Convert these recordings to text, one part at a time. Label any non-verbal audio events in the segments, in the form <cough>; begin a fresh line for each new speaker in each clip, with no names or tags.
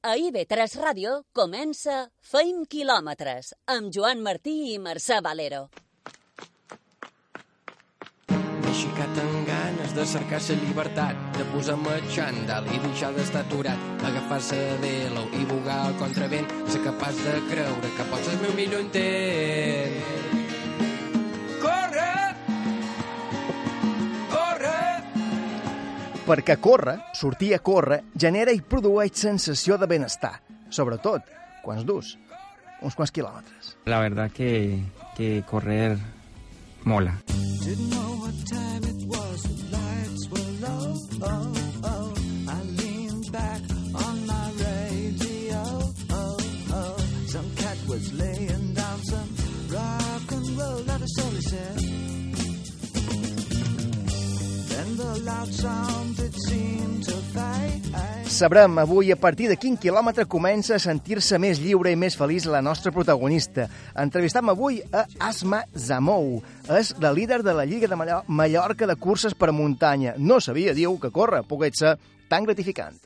A IB3 Ràdio comença Feim quilòmetres amb Joan Martí i Mercè Valero.
M'he aixecat amb ganes de cercar la llibertat, de posar-me xandall i deixar d'estar aturat, agafar-se de l'ou i bugar el contravent, ser capaç de creure que pots el meu millor intent.
Perquè córrer, sortir a córrer, genera i produeix sensació de benestar, sobretot quan es dus uns quants quilòmetres.
La verdad que, que correr mola.
Didn't
Sabrem avui a partir de quin quilòmetre comença a sentir-se més lliure i més feliç la nostra protagonista. Entrevistam avui a Asma Zamou. És la líder de la Lliga de Mallor- Mallorca de curses per muntanya. No sabia, diu, que córrer pogués ser tan gratificant.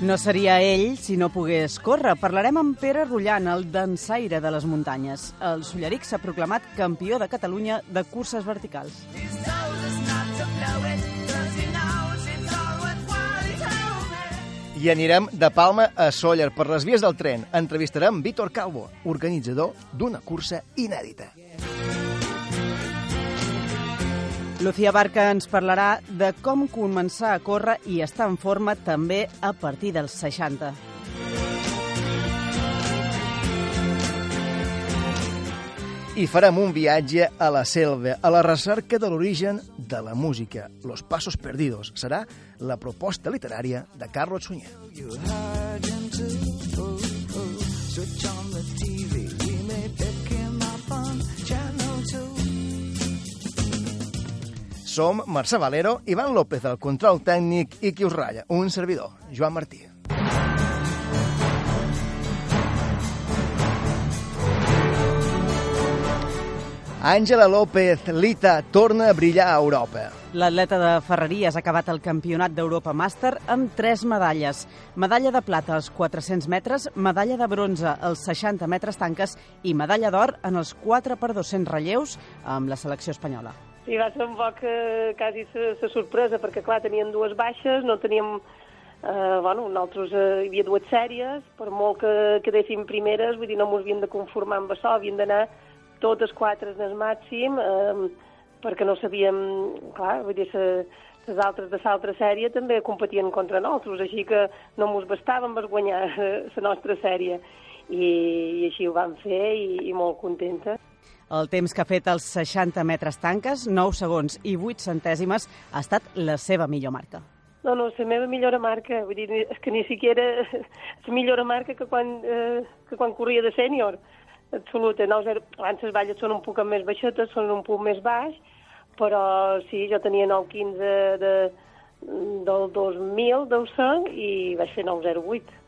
No seria ell si no pogués córrer. Parlarem amb Pere Rullant, el dansaire de les muntanyes. El Solleric s'ha proclamat campió de Catalunya de curses verticals.
I anirem de Palma a Sóller per les vies del tren. Entrevistarem Víctor Calvo, organitzador d'una cursa inèdita.
Lucía Barca ens parlarà de com començar a córrer i estar en forma també a partir dels 60.
I farem un viatge a la selva, a la recerca de l'origen de la música, Los Pasos Perdidos. Serà la proposta literària de Carlos Sunyer. Som Mercè Valero, Ivan López, el control tècnic, i qui us ratlla, un servidor, Joan Martí. Àngela López Lita torna a brillar a Europa.
L'atleta de Ferreries ha acabat el Campionat d'Europa Màster amb tres medalles. Medalla de plata als 400 metres, medalla de bronze als 60 metres tanques i medalla d'or en els 4 per 200 relleus amb la selecció espanyola.
Sí, va ser un poc eh, quasi la, sorpresa, perquè clar, tenien dues baixes, no teníem... Eh, bueno, nosaltres eh, hi havia dues sèries, per molt que quedéssim primeres, vull dir, no ens havíem de conformar amb això, havíem d'anar totes quatre en el màxim, eh, perquè no sabíem, clar, vull dir, les altres de l'altra sèrie també competien contra nosaltres, així que no ens bastàvem per guanyar <laughs> la nostra sèrie. I, I així ho vam fer i, i molt contenta.
El temps que ha fet els 60 metres tanques, 9 segons i 8 centèsimes, ha estat la seva millor marca.
No, no, la meva millora marca, vull dir, és que ni siquiera <laughs> és millora marca que quan, eh, que quan corria de sènior. Absoluta. No, zero, abans les valles són un poc més baixetes, són un poc més baix, però sí, jo tenia 9,15 de, del 2000, deu ser, i vaig fer 9,08.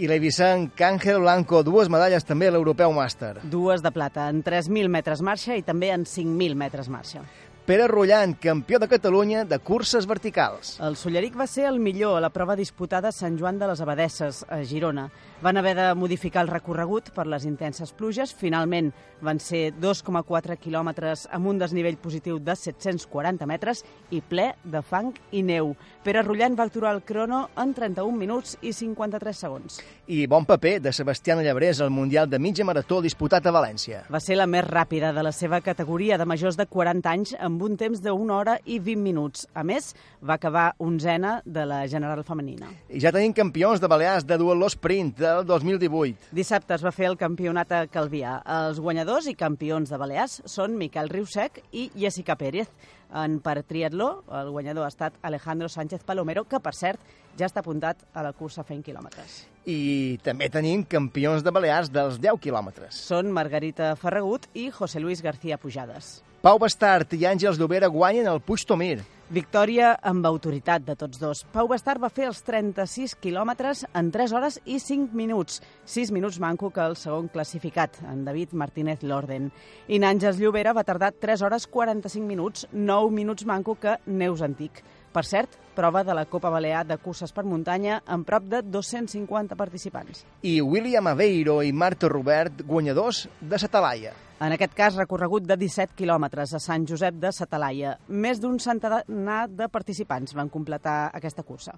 I l'Eivissenc Àngel Blanco, dues medalles també a l'Europeu Màster.
Dues de plata en 3.000 metres marxa i també en 5.000 metres marxa.
Pere Rullant, campió de Catalunya de curses verticals.
El Solleric va ser el millor a la prova disputada a Sant Joan de les Abadesses, a Girona. Van haver de modificar el recorregut per les intenses pluges. Finalment van ser 2,4 quilòmetres amb un desnivell positiu de 740 metres i ple de fang i neu. Pere Rullant va aturar el crono en 31 minuts i 53 segons.
I bon paper de Sebastián Llabrés al Mundial de mitja marató disputat a València.
Va ser la més ràpida de la seva categoria de majors de 40 anys amb un temps de 1 hora i 20 minuts. A més, va acabar onzena de la general femenina.
I ja tenim campions de Balears de duatló sprint del 2018.
Dissabte es va fer el campionat a Calvià. Els guanyadors i campions de Balears són Miquel Riusec i Jessica Pérez. En per triatló, el guanyador ha estat Alejandro Sánchez Palomero, que, per cert, ja està apuntat a la cursa fent quilòmetres.
I també tenim campions de Balears dels 10 quilòmetres.
Són Margarita Ferragut i José Luis García Pujades.
Pau Bastart i Àngels Llobera guanyen el Puig Tomir.
Victòria amb autoritat de tots dos. Pau Bastard va fer els 36 quilòmetres en 3 hores i 5 minuts. 6 minuts manco que el segon classificat, en David Martínez Lorden. I Nàngels Llobera va tardar 3 hores 45 minuts, 9 minuts manco que Neus Antic. Per cert, prova de la Copa Balear de curses per muntanya amb prop de 250 participants.
I William Aveiro i Marta Robert, guanyadors de Satalaia.
En aquest cas, recorregut de 17 quilòmetres a Sant Josep de Satalaia. Més d'un centenar de participants van completar aquesta cursa.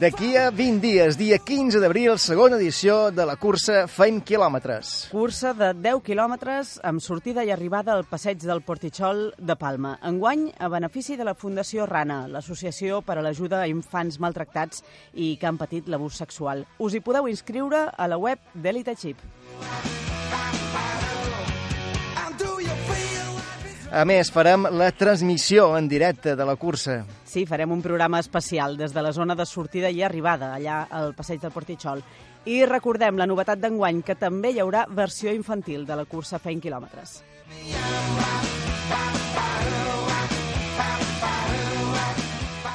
D'aquí a 20 dies, dia 15 d'abril, segona edició de la cursa Feim Quilòmetres.
Cursa de 10 quilòmetres amb sortida i arribada al passeig del Portitxol de Palma. Enguany, a benefici de la Fundació Rana, l'associació per a l'ajuda a infants maltractats i que han patit l'abús sexual. Us hi podeu inscriure a la web d'Elite Chip.
A més, farem la transmissió en directe de la cursa.
Sí, farem un programa especial des de la zona de sortida i arribada, allà al passeig del Portitxol. I recordem la novetat d'enguany, que també hi haurà versió infantil de la cursa Feint Quilòmetres.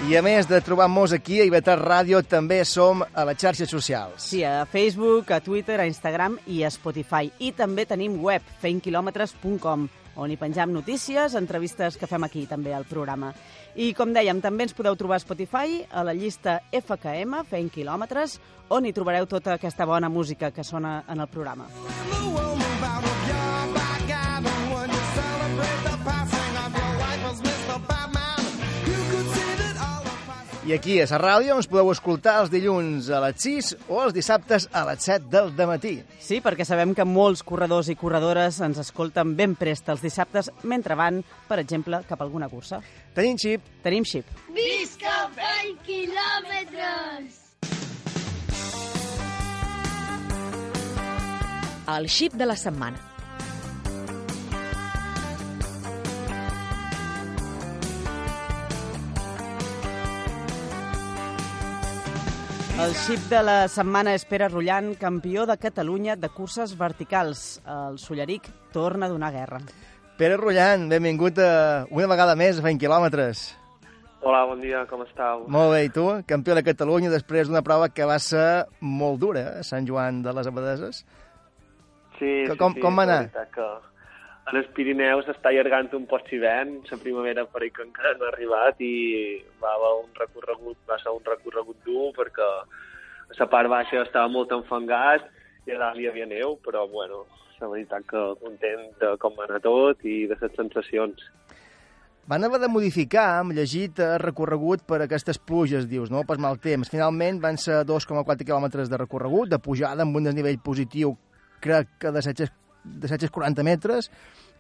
I a més de trobar-nos aquí a Ivetar Ràdio, també som a les xarxes socials.
Sí, a Facebook, a Twitter, a Instagram i a Spotify. I també tenim web, feinquilòmetres.com, on hi penjam notícies, entrevistes que fem aquí també al programa. I com dèiem, també ens podeu trobar a Spotify, a la llista FKM, Feint Quilòmetres, on hi trobareu tota aquesta bona música que sona en el programa.
I aquí, a la ràdio, ens podeu escoltar els dilluns a les 6 o els dissabtes a les 7 del matí.
Sí, perquè sabem que molts corredors i corredores ens escolten ben prest els dissabtes mentre van, per exemple, cap a alguna cursa.
Tenim xip.
Tenim xip.
Visca 20 quilòmetres!
El xip de la setmana.
El xip de la setmana és Pere Rullant, campió de Catalunya de curses verticals. El Solleric torna a donar guerra.
Pere Rullant, benvingut a, una vegada més a Feint Quilòmetres.
Hola, bon dia, com estàu?
Molt bé, i tu? Campió de Catalunya després d'una prova que va ser molt dura, eh? Sant Joan de les Abadeses.
Sí,
Que-
sí,
com-
sí,
com va anar?
veritat Que en els Pirineus està allargant un post-hivern, la primavera per que encara no ha arribat i va haver un recorregut, va ser un recorregut dur perquè la part baixa estava molt enfangat i a dalt hi havia neu, però bueno, la veritat que content de com va anar tot i de les sensacions.
Van haver de modificar, hem llegit, el recorregut per aquestes pluges, dius, no? Pas mal temps. Finalment van ser 2,4 quilòmetres de recorregut, de pujada amb un desnivell positiu, crec que de 700, de 740 metres,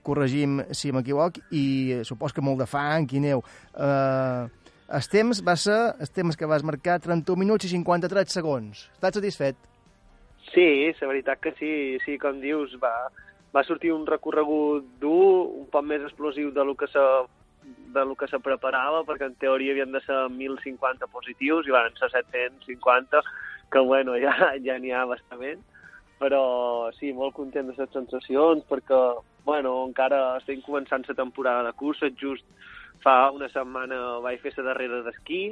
corregim si m'equivoc, i eh, supos que molt de fang i neu. Uh, el temps va ser, el temps que vas marcar, 31 minuts i 53 segons. Estàs satisfet?
Sí, la veritat que sí, sí, com dius, va, va sortir un recorregut dur, un poc més explosiu de lo que se de lo que se preparava, perquè en teoria havien de ser 1.050 positius i van ser 750, que bueno, ja ja n'hi ha bastament. Però sí, molt content de les sensacions, perquè bueno, encara estem començant la temporada de curses, just fa una setmana vaig fer la darrera d'esquí,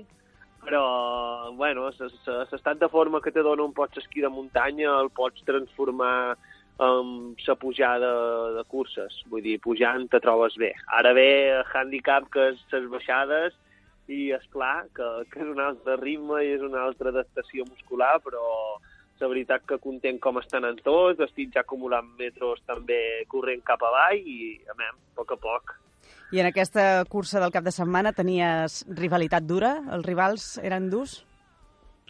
però, bueno, l'estat de forma que te dona un pots esquí de muntanya el pots transformar en la pujada de curses. Vull dir, pujant te trobes bé. Ara ve el handicap que és les baixades i és clar que, que és un altre ritme i és una altra adaptació muscular, però la veritat que content com estan en tots, estic ja acumulant metros també corrent cap avall i, a més, a poc a poc.
I en aquesta cursa del cap de setmana tenies rivalitat dura? Els rivals eren durs?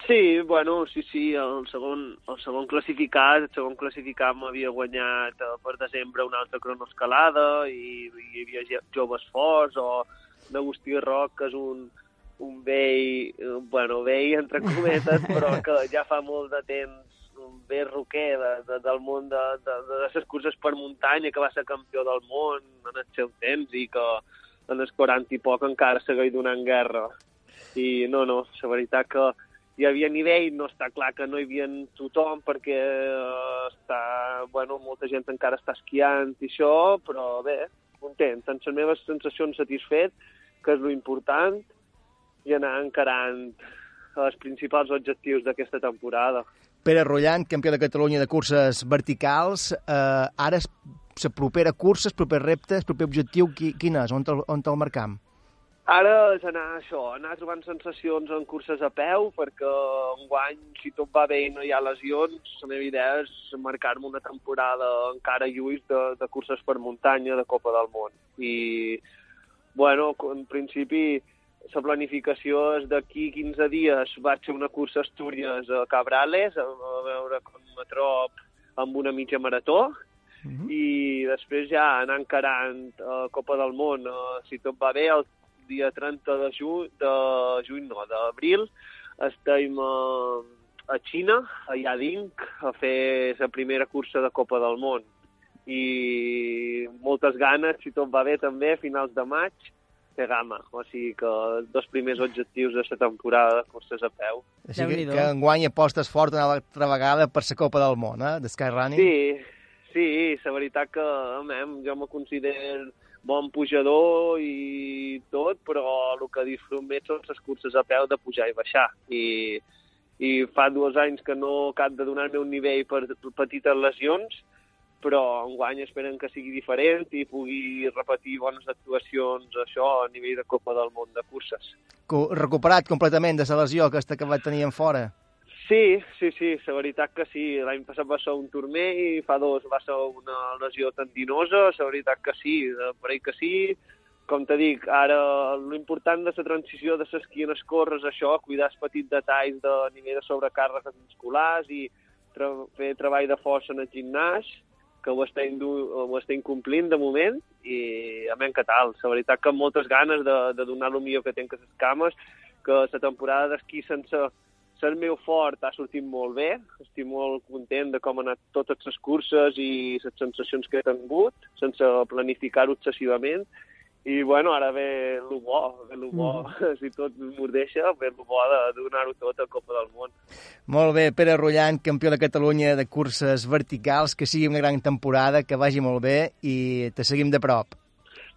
Sí, bueno, sí, sí, el segon, el segon classificat, el segon classificat m'havia guanyat eh, per desembre una altra cronoescalada i, i hi havia joves forts o l'Agustí Roc, que és un, un vell, bueno, vell entre cometes, <laughs> però que ja fa molt de temps un vell roquer de, de, del món de, de, de les curses per muntanya, que va ser campió del món en el seu temps i que en els 40 i poc encara segueix donant guerra. I no, no, la veritat que hi havia nivell, no està clar que no hi havia tothom perquè eh, està, bueno, molta gent encara està esquiant i això, però bé, content, amb les meves sensacions satisfet, que és lo important, i anar encarant els principals objectius d'aquesta temporada.
Pere Rollant, campió de Catalunya de curses verticals, eh, ara la propera cursa, el proper repte, el proper objectiu, qui, quin és? On te'l on te marcam?
Ara és anar això, anar trobant sensacions en curses a peu, perquè enguany, si tot va bé i no hi ha lesions, la meva idea és marcar-me una temporada encara lluís de, de curses per muntanya de Copa del Món. I, bueno, en principi, la planificació és d'aquí 15 dies vaig fer una cursa a Astúries a Cabrales, a, veure com me trob amb una mitja marató, uh -huh. i després ja anar encarant a Copa del Món, uh, si tot va bé, el dia 30 de juny, de juny no, d'abril, estem a, a Xina, a Yading, a fer la primera cursa de Copa del Món. I moltes ganes, si tot va bé també, a finals de maig, de Gama. O sigui que els dos primers objectius de la temporada de curses a peu.
Així que, que enguany apostes fort una altra vegada per la Copa del Món, eh, de Skyrunning.
Sí, sí, la veritat que amem, jo me considero bon pujador i tot, però el que disfrut més són les curses a peu de pujar i baixar. I, i fa dos anys que no cap de donar-me un nivell per petites lesions, però enguany esperen que sigui diferent i pugui repetir bones actuacions això a nivell de Copa del Món de curses.
Recuperat completament de la lesió aquesta que va tenir en fora?
Sí, sí, sí, la veritat que sí. L'any passat va ser un turmell i fa dos va ser una lesió tendinosa, la veritat que sí, per que sí. Com te dic, ara l'important de la transició de l'esquí en els corres, això, cuidar els petits detalls de nivell de sobrecàrregues musculars i tra fer treball de força en el gimnàs, que ho està, ho està incomplint de moment i a que tal. La veritat que amb moltes ganes de, de donar el millor que tenc a les cames, que la temporada d'esquí sense ser meu fort ha sortit molt bé, estic molt content de com han anat totes les curses i les sensacions que he tingut, sense planificar-ho excessivament, i bueno, ara ve el bo, ve el bo, mm. <laughs> si tot m'ho deixa, ve el bo de donar-ho tot a Copa del Món.
Molt bé, Pere Rollant, campió de Catalunya de curses verticals, que sigui una gran temporada, que vagi molt bé i te seguim de prop.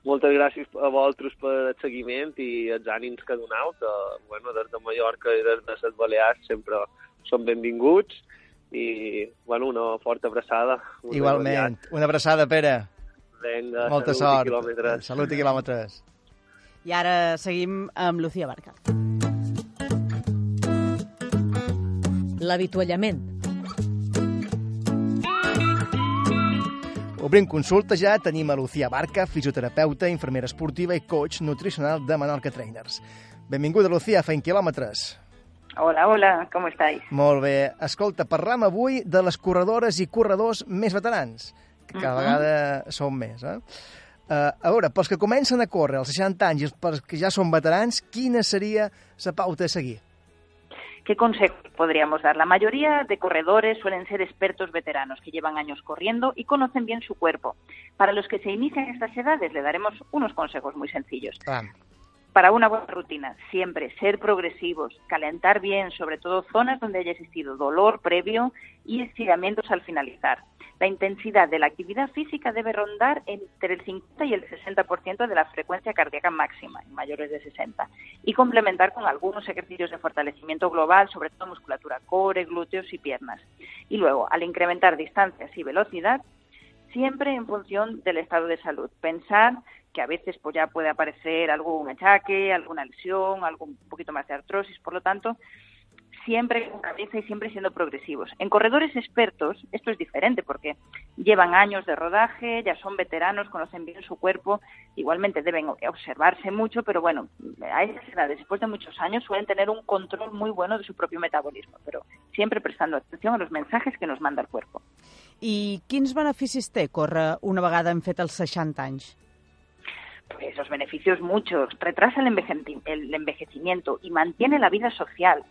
Moltes gràcies a vosaltres per el seguiment i els ànims que doneu, que bueno, des de Mallorca i des de les Balears sempre són benvinguts i bueno, una forta abraçada.
Igualment. Una abraçada, Pere.
Vinga,
Molta
salut
sort.
i quilòmetres.
Salut i quilòmetres.
I ara seguim amb Lucía Barca.
L'avituallament.
Obrim consulta ja, tenim a Lucía Barca, fisioterapeuta, infermera esportiva i coach nutricional de Menorca Trainers. Benvinguda, Lucía, feim quilòmetres.
Hola, hola, com estáis?
Molt bé. Escolta, parlam avui de les corredores i corredors més veterans, cada
Mhm.
vegada són més, eh? Uh, a veure, pels que comencen a córrer als 60 anys i pels que ja són veterans, quina seria la pauta a seguir?
¿Qué consejos podríamos dar? La mayoría de corredores suelen ser expertos veteranos que llevan años corriendo y conocen bien su cuerpo. Para los que se inician a estas edades le daremos unos consejos muy sencillos.
Ah,
Para una buena rutina, siempre ser progresivos, calentar bien, sobre todo zonas donde haya existido dolor previo y estiramientos al finalizar. La intensidad de la actividad física debe rondar entre el 50 y el 60% de la frecuencia cardíaca máxima en mayores de 60 y complementar con algunos ejercicios de fortalecimiento global, sobre todo musculatura core, glúteos y piernas. Y luego, al incrementar distancias y velocidad, siempre en función del estado de salud. Pensar que a veces pues ya puede aparecer algún achaque, alguna lesión, algo un poquito más de artrosis, por lo tanto, siempre con cabeza y siempre siendo progresivos. En corredores expertos esto es diferente porque llevan años de rodaje, ya son veteranos, conocen bien su cuerpo, igualmente deben observarse mucho, pero bueno, a esas edades, después de muchos años, suelen tener un control muy bueno de su propio metabolismo, pero siempre prestando atención a los mensajes que nos manda el cuerpo.
I quins beneficis té córrer una vegada hem fet els 60 anys?
Pues los beneficios muchos. Retrasa el, el envejecimiento y mantiene la vida social.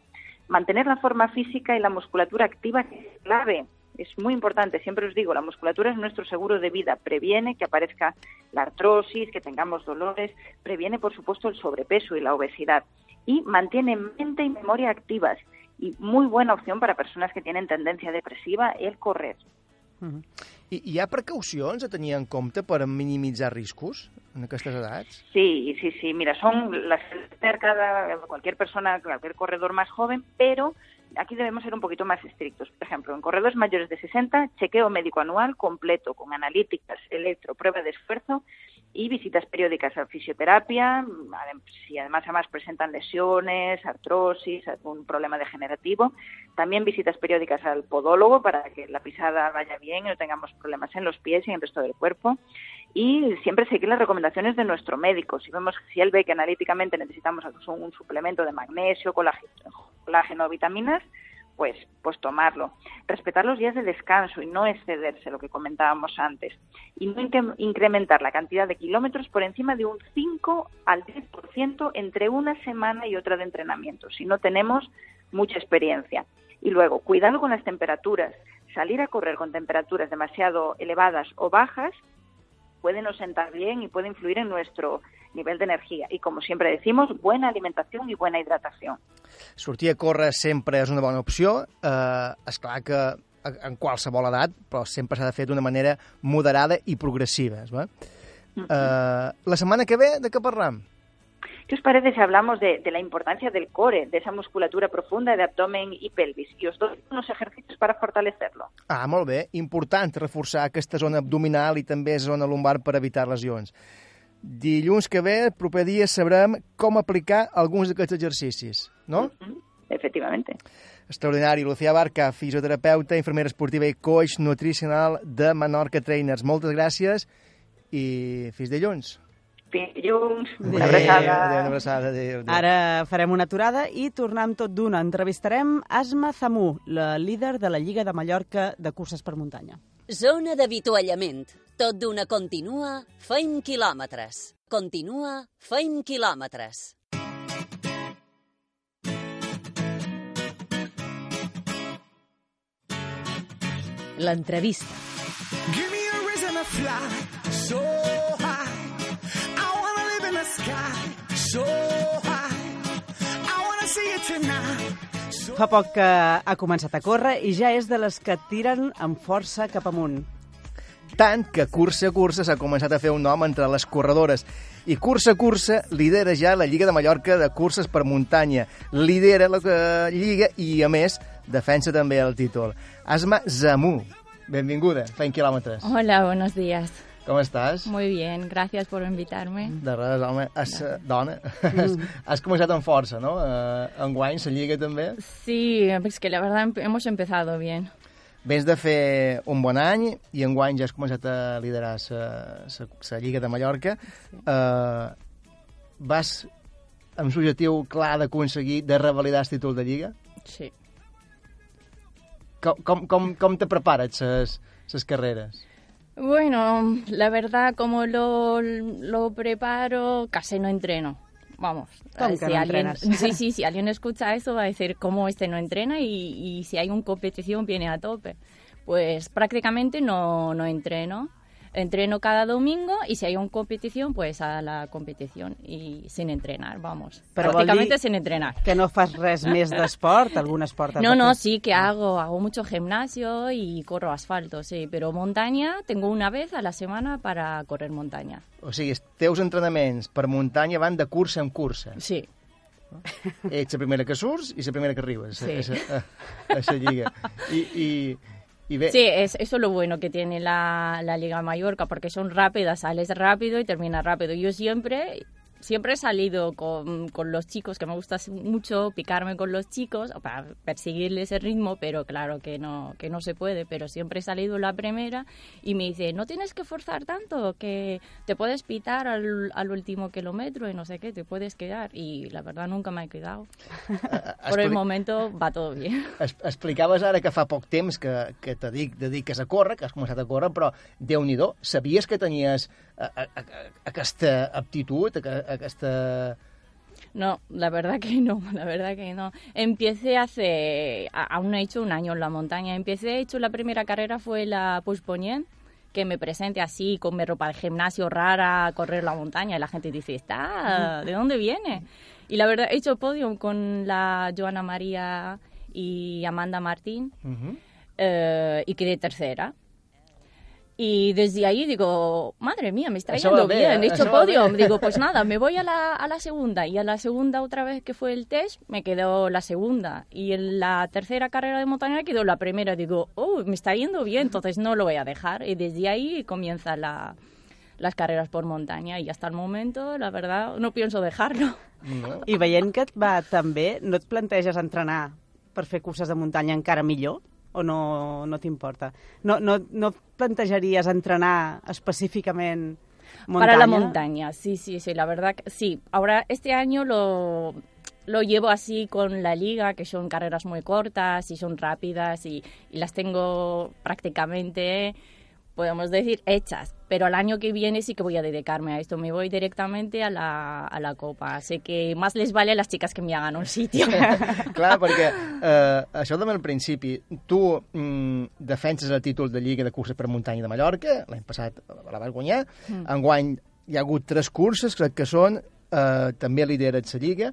Mantener la forma física y la musculatura activa es clave. Es muy importante, siempre os digo, la musculatura es nuestro seguro de vida. Previene que aparezca la artrosis, que tengamos dolores, previene, por supuesto, el sobrepeso y la obesidad. y mantiene mente y memoria activas. Y muy buena opción para personas que tienen tendencia depresiva el correr.
I hi ha precaucions a tenir en compte per minimitzar riscos en aquestes edats?
Sí, sí, sí. Mira, son las que cada cualquier persona, cualquier corredor más joven, pero aquí debemos ser un poquito más estrictos. Por ejemplo, en corredores mayores de 60, chequeo médico anual completo con analíticas, electro, prueba de esfuerzo y visitas periódicas a fisioterapia, si además además presentan lesiones, artrosis, algún problema degenerativo, también visitas periódicas al podólogo para que la pisada vaya bien y no tengamos problemas en los pies y en el resto del cuerpo y siempre seguir las recomendaciones de nuestro médico. Si vemos si él ve que analíticamente necesitamos un suplemento de magnesio, colágeno, colágeno, vitaminas, pues, pues tomarlo. Respetar los días de descanso y no excederse, lo que comentábamos antes. Y no incre- incrementar la cantidad de kilómetros por encima de un 5 al 10% entre una semana y otra de entrenamiento, si no tenemos mucha experiencia. Y luego, cuidado con las temperaturas. Salir a correr con temperaturas demasiado elevadas o bajas puede no sentar bien y puede influir en nuestro nivel de energía. Y como siempre decimos, buena alimentación y buena hidratación.
Sortir a córrer sempre és una bona opció. Eh, és clar que en qualsevol edat, però sempre s'ha de fer d'una manera moderada i progressiva. Es va? Eh, la setmana que ve, de què parlam?
¿Qué os parece si hablamos de, de la importancia del core, de esa musculatura profunda de abdomen y pelvis? Y os doy unos ejercicios para fortalecerlo.
Ah, molt bé. Important reforçar aquesta zona abdominal i també zona lumbar per evitar lesions. Dilluns que ve, el proper dia, sabrem com aplicar alguns d'aquests exercicis, no?
Efectivamente.
Extraordinari. Lucía Barca, fisioterapeuta, infermera esportiva i coach nutricional de Menorca Trainers. Moltes gràcies i fins dilluns.
Dilluns,
Adéu,
una abraçada.
adéu, una abraçada. Adéu, adéu.
Ara farem una aturada i tornem tot d'una. Entrevistarem Asma Zamú, la líder de la Lliga de Mallorca de curses per muntanya.
Zona d'avituallament. Tot d'una continua, feim quilòmetres. Continua, feim quilòmetres.
L'entrevista.
Give me a reason to fly so high. I wanna live in the sky so high. I wanna see it tonight.
Fa poc que ha començat a córrer i ja és de les que tiren amb força cap amunt.
Tant que cursa a cursa s'ha començat a fer un nom entre les corredores. I cursa a cursa lidera ja la Lliga de Mallorca de curses per muntanya. Lidera la eh, Lliga i, a més, defensa també el títol. Asma Zamú, benvinguda, feim quilòmetres.
Hola, buenos días.
Com estàs?
Muy bien, gracias por invitarme.
De res, home, has, eh, dona, <laughs> has, has començat amb força, no? Uh, enguany, la Lliga també.
Sí, es que la verdad em- hemos empezado bien.
Vens de fer un bon any i enguany ja has començat a liderar la Lliga de Mallorca. Sí. Uh, vas amb l'objectiu clar d'aconseguir de revalidar el títol de Lliga?
Sí.
Com, com, com, com te prepares les carreres?
Bueno, la verdad, como lo, lo preparo, casi no entreno. Vamos,
¿Cómo
eh, si
no
alguien, <laughs> sí, sí, si alguien escucha eso va a decir cómo este no entrena y, y si hay una competición viene a tope. Pues prácticamente no, no entreno. Entreno cada domingo y si hay una competición, pues a la competición y sin entrenar, vamos.
Però
prácticamente sin entrenar.
Que no fas res més d'esport? Algun esport?
No, no, sí que hago, hago mucho gimnasio y corro asfalto, sí, pero montaña tengo una vez a la semana para correr montaña.
O sigui, els teus entrenaments per muntanya van de cursa en cursa.
Sí.
Ets la primera que surts i la primera que arribes
Sí.
a, a, a, a la Lliga. I, i,
Sí, es, eso es lo bueno que tiene la, la Liga Mallorca, porque son rápidas, sales rápido y terminas rápido. Yo siempre, siempre he salido con, con los chicos, que me gusta mucho picarme con los chicos para perseguirles el ritmo, pero claro que no, que no se puede. Pero siempre he salido la primera y me dice, no tienes que forzar tanto, que te puedes pitar al, al último kilómetro y no sé qué, te puedes quedar. Y la verdad nunca me he quedado. <laughs> Por el momento va todo bien. <laughs>
Es, explicaves ara que fa poc temps que, que te dic, dediques a córrer, que has començat a córrer, però déu nhi sabies que tenies a, a, aquesta aptitud, a, aquesta...
No, la verdad que no, <laughs> la verdad que no. Empecé hace, aún no he hecho un año en la montaña, empecé, he hecho la primera carrera fue la Pushponien, que me presente así con mi ropa de gimnasio rara a correr la montaña y la gente dice, está, ¿de dónde viene? Y la verdad, he hecho podium con la Joana María y Amanda Martín eh, y quedé tercera. Y desde ahí digo, madre mía, me está
Eso
yendo bien, he hecho
bé.
Digo, pues <laughs> nada, me voy a la, a la segunda. Y a la segunda, otra vez que fue el test, me quedó la segunda. Y en la tercera carrera de montaña quedó la primera. Digo, oh, me está yendo bien, entonces no lo voy a dejar. Y desde ahí comienza la, las carreras por montaña. Y hasta el momento, la verdad, no pienso dejarlo.
No.
I veient que et va tan bé, no et planteges entrenar per fer curses de muntanya encara millor? O no, no t'importa? No, no, no plantejaries entrenar específicament muntanya?
Para la montaña, sí, sí, sí, la verdad que sí. Ahora, este año lo, lo llevo así con la liga, que son carreras muy cortas y son rápidas y, y las tengo prácticamente, podemos decir, hechas. Pero al año que viene sí que voy a dedicarme a esto. Me voy directamente a la, a la copa. Así que más les vale a las chicas que me hagan un sitio. <laughs>
Clar, perquè eh, això també al principi. Tu mm, defenses el títol de Lliga de Curses per Muntanya de Mallorca, l'any passat la vas guanyar,
Mm.
enguany hi ha hagut tres curses, crec que són, eh, també lideres la Lliga,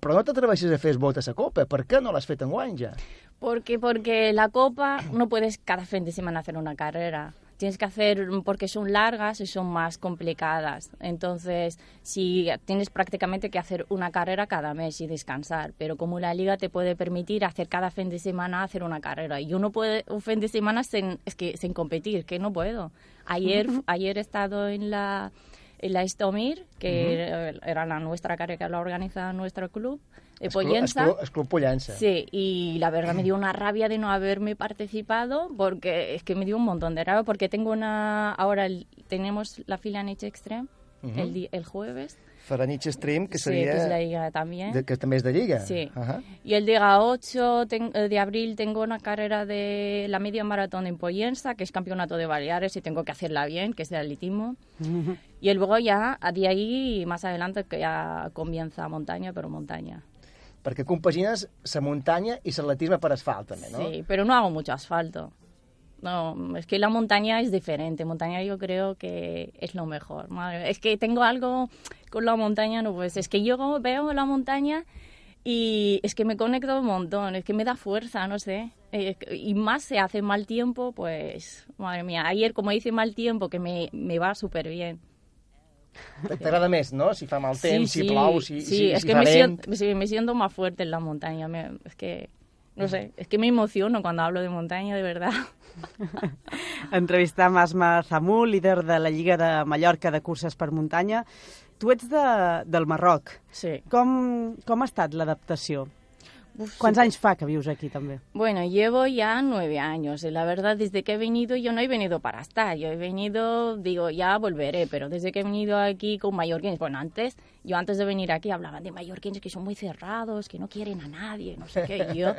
però no t'atreveixes a fer el vot a la Copa. Per què no l'has fet enguany ja?
Porque, porque la copa no puedes cada fin de semana hacer una carrera. Tienes que hacer, porque son largas y son más complicadas. Entonces, si tienes prácticamente que hacer una carrera cada mes y descansar. Pero como la liga te puede permitir hacer cada fin de semana hacer una carrera. Y uno puede un fin de semana sin, es que, sin competir, que no puedo. Ayer, <laughs> ayer he estado en la, en la Estomir, que era la nuestra carrera que la organiza nuestro club de
El club- el
Pollensa.
club- el club Pollensa.
Sí, y la verdad me dio una rabia de no haberme participado porque es que me dio un montón de rabia porque tengo una ahora el- tenemos la fila en Extreme
Ujú.
el, di- el jueves
Faranich Stream, que
Sí,
seria...
que es la Liga también.
De, que també és de Lliga.
Sí. Y el día 8 ten- eh, de abril tengo una carrera de la media maratón en Pollensa, que es campeonato de Baleares y tengo que hacerla bien, que es de atletismo. Y luego ya, a de ahí, más adelante, que ya comienza montaña, pero montaña.
Perquè compagines la muntanya i l'atletisme per asfalt, també, no?
Sí, pero no hago mucho asfalto. No, es que la montaña es diferente. Montaña yo creo que es lo mejor. Es que tengo algo con la montaña, no pues es que yo veo la montaña y es que me conecto un montón, es que me da fuerza, no sé. Eh, y más se hace mal tiempo, pues, madre mía, ayer como hice mal tiempo, que me, me va súper bien.
T'agrada <laughs> més, no? Si fa mal temps, si plou, si,
sí,
si,
es
si
que
fa
me
vent...
siento, sí, me siento más fuerte en la montaña. me- es que, no sé, es que me emociono cuando hablo de montaña, de verdad. <laughs>
Entrevistam Asma Zamú, líder de la Lliga de Mallorca de curses per muntanya. Tu ets de, del Marroc.
Sí.
Com, com ha estat l'adaptació?
Uf, súper-
anys fa que vius aquí, també?
Bueno, llevo ya nueve años la verdad desde que he venido yo no he venido para estar, yo he venido, digo, ya volveré, pero desde que he venido aquí con mallorquines, bueno, antes, yo antes de venir aquí hablaban de mallorquines que son muy cerrados, que no quieren a nadie, no sé qué, y yo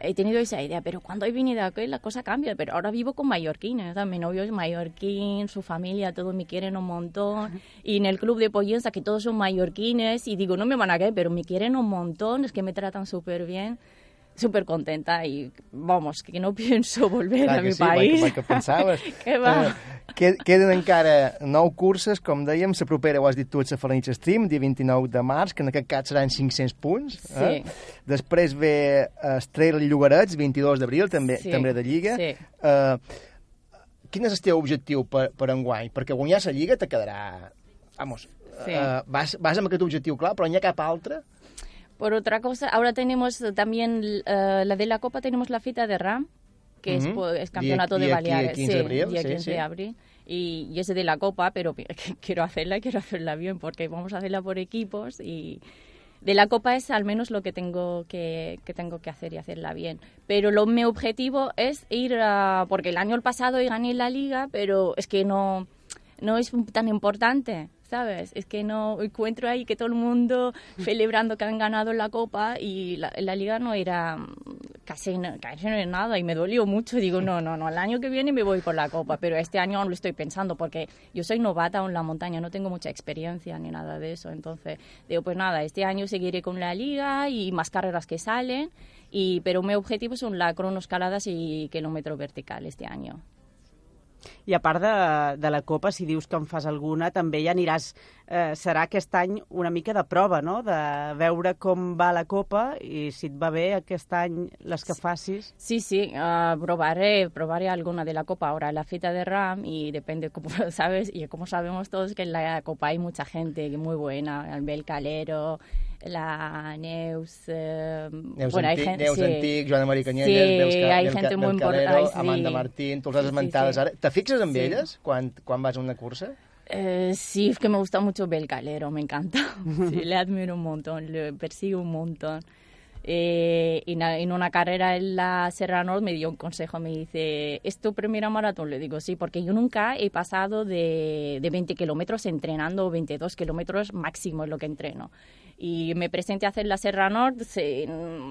he tenido esa idea, pero cuando he venido aquí la cosa cambia, pero ahora vivo con mallorquines, mi novio es mallorquín, su familia, todos me quieren un montón, y en el club de Pollensa que todos son mallorquines, y digo, no me van a querer, pero me quieren un montón, es que me tratan súper bien, súper contenta y vamos, que no pienso <laughs> volver
Clar
a
que
mi
sí,
país.
que- igual que pensaves. <laughs>
que va.
Eh, que- queden encara nou curses, com dèiem, la propera, ho has dit tu, és la Falanich Stream, dia 29 de març, que en aquest cas seran 500 punts. Eh?
Sí.
Després ve Estrella Llogarets, 22 d'abril, també,
Sí,
també de Lliga.
sí.
Eh, quin és el teu objectiu per, per enguany? Perquè guanyar la Lliga te quedarà... Vamos,
Sí.
eh, vas, vas amb aquest objectiu clar, però n'hi ha cap altre?
Por otra cosa, ahora tenemos eh, también eh, la de la Copa, tenemos la fita de RAM, que es,
Ujú.
po- es campeonato
Día-
de
día
Baleares.
15 de
sí,
abril,
día
sí,
15
sí.
de abril. Y, y ese de la Copa, pero <laughs> quiero hacerla y quiero hacerla bien, porque vamos a hacerla por equipos y de la Copa es al menos lo que tengo que, que tengo que hacer y hacerla bien. Pero lo, mi objetivo es ir a... Porque el año pasado gané la Liga, pero es que no, no es tan importante. ¿Sabes? Es que no encuentro ahí que todo el mundo <laughs> celebrando que han ganado la copa y la, la liga no era mm, casi, na- casi no era nada y me dolió mucho. Digo, no, no, no, el año que viene me voy por la copa, pero este año aún lo estoy pensando porque yo soy novata en la montaña, no tengo mucha experiencia ni nada de eso. Entonces, digo, pues nada, este año seguiré con la liga y más carreras que salen, y, pero mi objetivo son la cronoescaladas y kilómetro vertical este año.
I a part de, de la Copa, si dius que en fas alguna, també ja aniràs... Eh, serà aquest any una mica de prova, no?, de veure com va la Copa i si et va bé aquest any les que facis.
Sí, sí, uh, probaré, probaré alguna de la Copa ahora la fiesta de RAM y depende, como <laughs> sabes, y como sabemos todos que en la Copa hay mucha gente muy buena, el Bel Calero, la Neus... Eh,
Neus,
bueno, hay
Antic,
gen-
Neus
sí.
Antic, Joana Maria Canyelles,
Sí,
Ca-. Calero,
Ay, sí.
Amanda Martín, tu les has
Sí, sí,
esmentades
sí.
ara. Te fixes amb
Sí.
elles quan, quan vas a una cursa?
Eh, sí, es que me gusta mucho Bel Calero, me encanta. <laughs> Sí, le admiro un montón, le persigo un montón. Eh, y na- en una carrera en la Serra Norte me dio un consejo, me dice, ¿es tu primera maratón? Le digo, sí, porque yo nunca he pasado de, de 20 kilómetros entrenando, 22 kilómetros máximo es lo que entreno. Y me presenté a hacer la Serra Norte, se-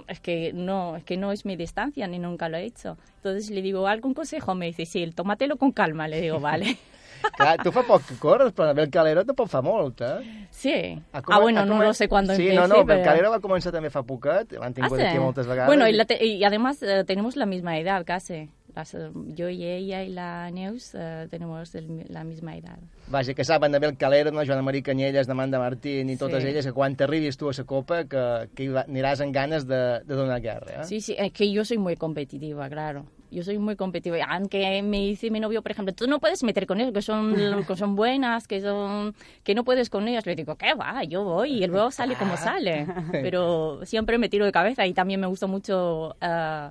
es que no, es que no es mi distancia, ni nunca lo he hecho. Entonces le digo, ¿algún consejo? Me dice, sí, tómatelo con calma. Le digo, vale. <laughs>
Clar, tu fa poc que corres, però Bel Calero tampoc fa molt, eh?
Sí.
Ha
Ah, bueno,
ha
no lo sé cuándo
Sí,
empecé,
no, no, Bel
pero-
Calero va començar també fa poquet, l'han
Ah,
tingut
sí.
aquí moltes vegades.
Bueno, y, la te- y además eh, tenemos la misma edad casi. Las, eh, yo y ella y la Neus eh, tenemos el la misma edad.
Vaja, que saben de Bel Calero, no? Joana Maria Canyelles, d'Amanda Martín i totes
Sí.
elles, que quan t'arribis tu a la copa, que, que aniràs amb ganes de, de donar guerra, eh?
Sí, sí, es que yo soy muy competitiva, claro. Yo soy muy competitiva. Aunque me dice mi novio, por ejemplo, tú no puedes meter con ellos, que son, <laughs> que son buenas, que son que no puedes con ellas. Le digo, ¿qué va? Yo voy y luego sale como sale. <laughs> Pero siempre me tiro de cabeza y también me gusta mucho eh,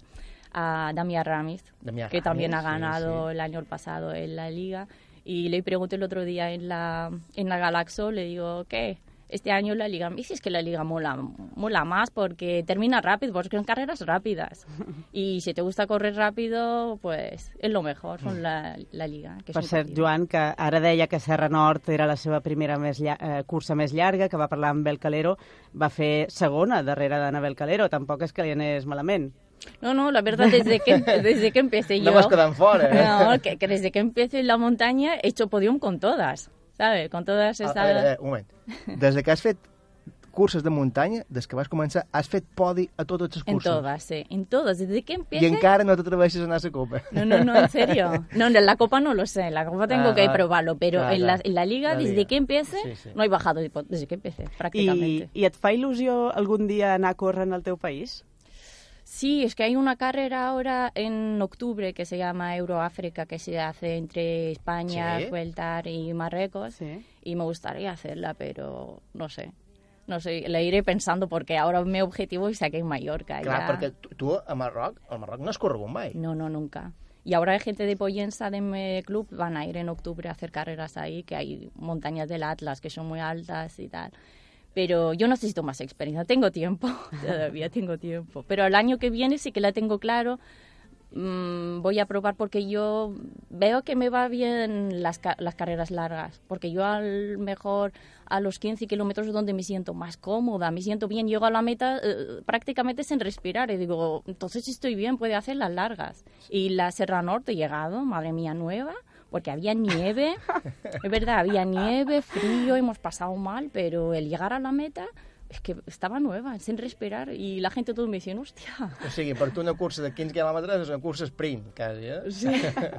a Damia Ramis, que también ha
sí,
ganado
sí.
el año pasado en la liga. Y le pregunté el otro día en la, en la Galaxo, le digo, ¿qué? Este año la liga, y si es que la liga mola, mola más porque termina rápido, porque son carreras rápidas. <laughs> Y si te gusta correr rápido, pues es lo mejor, son la, la liga. Que es
Per cert. Joan, que ara deia que Serra Nord era la seva primera més eh, cursa més llarga, que va parlar amb Bel Calero, va fer segona darrere d'Anabel Calero, tampoc és que li anés malament.
No, no, la verdad, desde que, <laughs> desde que empecé yo...
No vas quedant fora, eh?
No, que, que desde que empecé en la montaña he hecho podium con todas, ¿sabes? Con todas
A,
estas...
a a veure, un moment. Des de que has fet curses de muntanya, des que vas començar, has fet podi a totes les
En
curses.
todas, sí, en todas. Desde que empecé...
I encara no t'atreveixes a anar a la copa.
No, no, no, en serio. No, en la Copa no lo sé, en la Copa tengo
Ah,
que
ah,
probarlo, pero
clar,
en, la, en la Liga,
La
desde que empecé,
Sí, sí.
no he bajado, desde que empecé,
I,
prácticamente.
I et fa il·lusió algun dia anar a córrer en el teu país?
Sí, es que hay una carrera ahora en octubre que se llama Euroáfrica, que se hace entre España,
Sí.
Y Marruecos, y me gustaría hacerla, pero no sé. No sé, la iré pensando porque ahora mi objetivo es aquí en Mallorca.
Clar,
ya.
perquè tu, tu a Marroc, al Marroc no has mai.
No, no, nunca. Y ahora hay gente de Poyensa de mi club, van a ir en octubre a hacer carreras ahí, que hay montañas del Atlas que son muy altas y tal. Pero yo necesito más experiencia, tengo tiempo, <laughs> todavía tengo tiempo. Pero el año que viene sí que la tengo claro, mm, voy a probar porque yo veo que me va bien las, las carreras largas, porque yo al mejor a los 15 kilómetros es donde me siento más cómoda, me siento bien, llego a la meta eh, prácticamente sin respirar y digo, entonces estoy bien, puede hacer las largas. Y la Serra Norte he llegado, madre mía, nueva, porque había nieve, es verdad, había nieve, frío, hemos pasado mal, pero el llegar a la meta es que estaba nueva, sin respirar, y la gente todo me dice, hostia,
O sigui, per tu una cursa de 15 quilòmetres és una cursa sprint, quasi, eh?
Sí.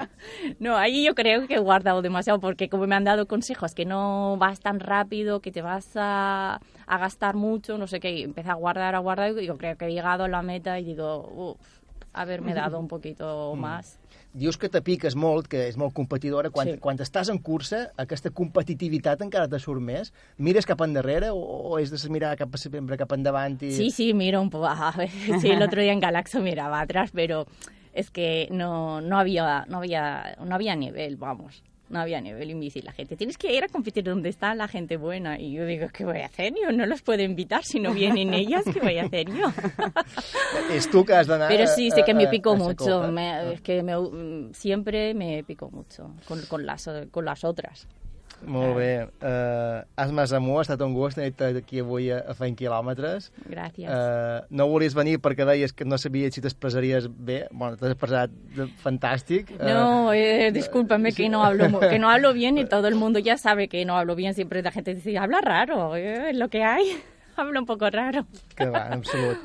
<laughs> No, ahí yo creo que he guardado demasiado porque como me han dado consejos que no vas tan rápido, que te vas a, a gastar mucho, no sé qué, empecé a guardar, a guardar y yo creo que he llegado a la meta y digo, uff, haberme dado un poquito <laughs> más.
Dius que te piques molt, que és molt competidora. Quan,
Sí.
quan estàs en cursa, aquesta competitivitat encara te surt més? Mires cap endarrere o, o és de mirar cap, sempre cap endavant? I...
Sí, sí, miro un poco. A ver, sí, el otro día en Galaxo miraba atrás, pero es que no, no, había, no, había, no había nivel, vamos. No había nivel dice la gente, tienes que ir a competir donde está la gente buena. Y yo digo, ¿qué voy a hacer? Yo no los puedo invitar si no vienen <laughs> ellas, ¿qué voy a hacer yo? <laughs>
Que has d'anar...
Pero sí, sé que me
esa
mucho. me- es que me- siempre me pico mucho con, con, las, con las otras.
Molt bé. Uh, Asma Zamú, ha estat un gust tenir-te aquí avui a, a fent quilòmetres.
Gràcies.
Uh, no volies venir perquè deies que no sabies si t'expressaries bé. Bueno, t'has expressat fantàstic. Eh,
No, eh, discúlpame que no hablo que no hablo bien y todo el mundo ya sabe que no hablo bien. Siempre la gente dice, habla raro, eh, es lo que hay. <laughs> Hablo un poco raro.
Que va, en absolut.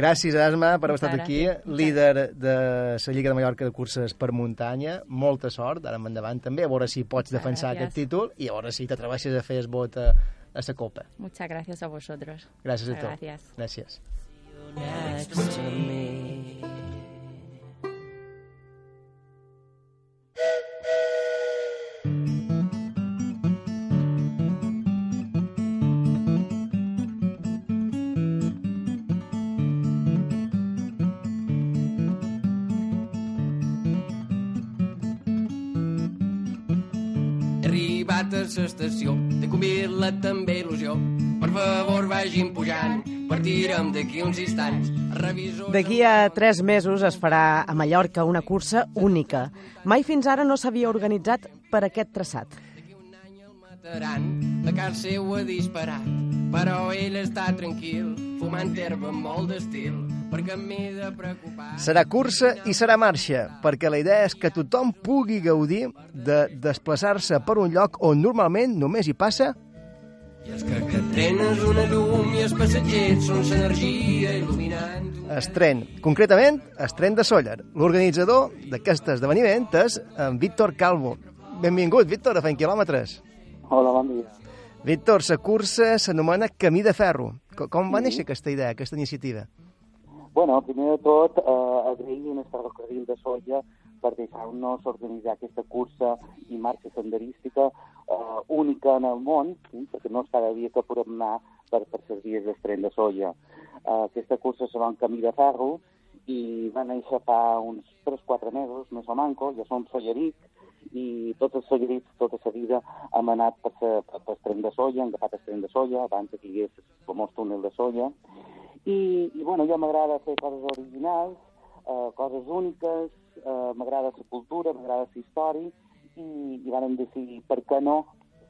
Gràcies, Asma, per haver estat aquí,
gràcies.
líder de la Lliga de Mallorca de curses per muntanya. Molta sort, ara en endavant també, a veure si pots defensar
gràcies.
aquest títol i a veure si t'atreveixes a fer el vot a, a la Copa.
Muchas gracias a vosotros.
Gràcies a tu.
Gracias.
Gràcies.
L'estació de Cubila també il·lusió. Per favor, vagin pujant, partirem d'aquí uns instants. Revisor...
D'aquí a tres mesos es farà a Mallorca una cursa única. Mai fins ara no s'havia organitzat per aquest traçat.
mataran, a casa seu ha disparat. Però ell està tranquil, fumant herba amb molt d'estil, perquè m'he de preocupar.
Serà cursa i serà marxa, perquè la idea és que tothom pugui gaudir de desplaçar-se per un lloc on normalment només hi passa
I és que aquest tren és una llum i els passatgers són l'energia il·luminant.
es tren. Concretament, es tren de Sóller. L'organitzador d'aquest esdeveniment és en Víctor Calvo. Benvingut, Víctor, a Fent Quilòmetres.
Hola, bon dia.
Víctor, la cursa s'anomena Camí de Ferro. Co- Com va néixer aquesta idea, aquesta iniciativa?
Bueno, primer de tot, eh, agrair a Ferrocarril de Solla per deixar-nos organitzar aquesta cursa i marxa senderística eh, única en el món, sí, perquè no és cada dia que podem anar per, per les vies del tren de Solla. Eh, aquesta cursa se va en camí de ferro i va néixer fa uns 3-4 mesos, més o manco, ja som sollerics, i tots els sollerits, tota la vida, hem anat per, per, per tren de Solla, hem agafat el tren de Solla, abans que hi hagués el famós túnel de Solla, i, i bueno, jo m'agrada fer coses originals, eh, coses úniques, eh, m'agrada la cultura, m'agrada la història, i, i vam decidir, per què no,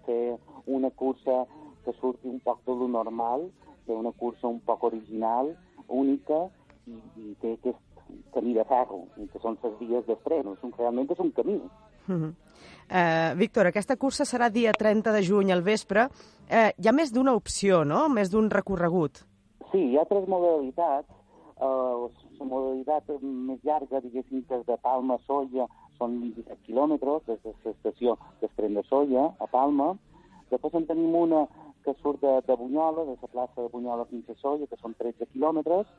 fer una cursa que surti un poc de lo normal, fer una cursa un poc original, única, i, i té aquest camí de ferro, que són les vies un, realment és un camí.
Mhm. Eh, Víctor, aquesta cursa serà dia 30 de juny al vespre. Eh, hi ha més d'una opció, no? Més d'un recorregut.
Sí, hi ha tres modalitats. Uh, la modalitat més llarga, diguéssim, que és de Palma a Solla, són 27 quilòmetres des de l'estació del tren de Solla a Palma. Després en tenim una que surt de, de Bunyola, de la plaça de Bunyola fins a Solla, que són 13 quilòmetres.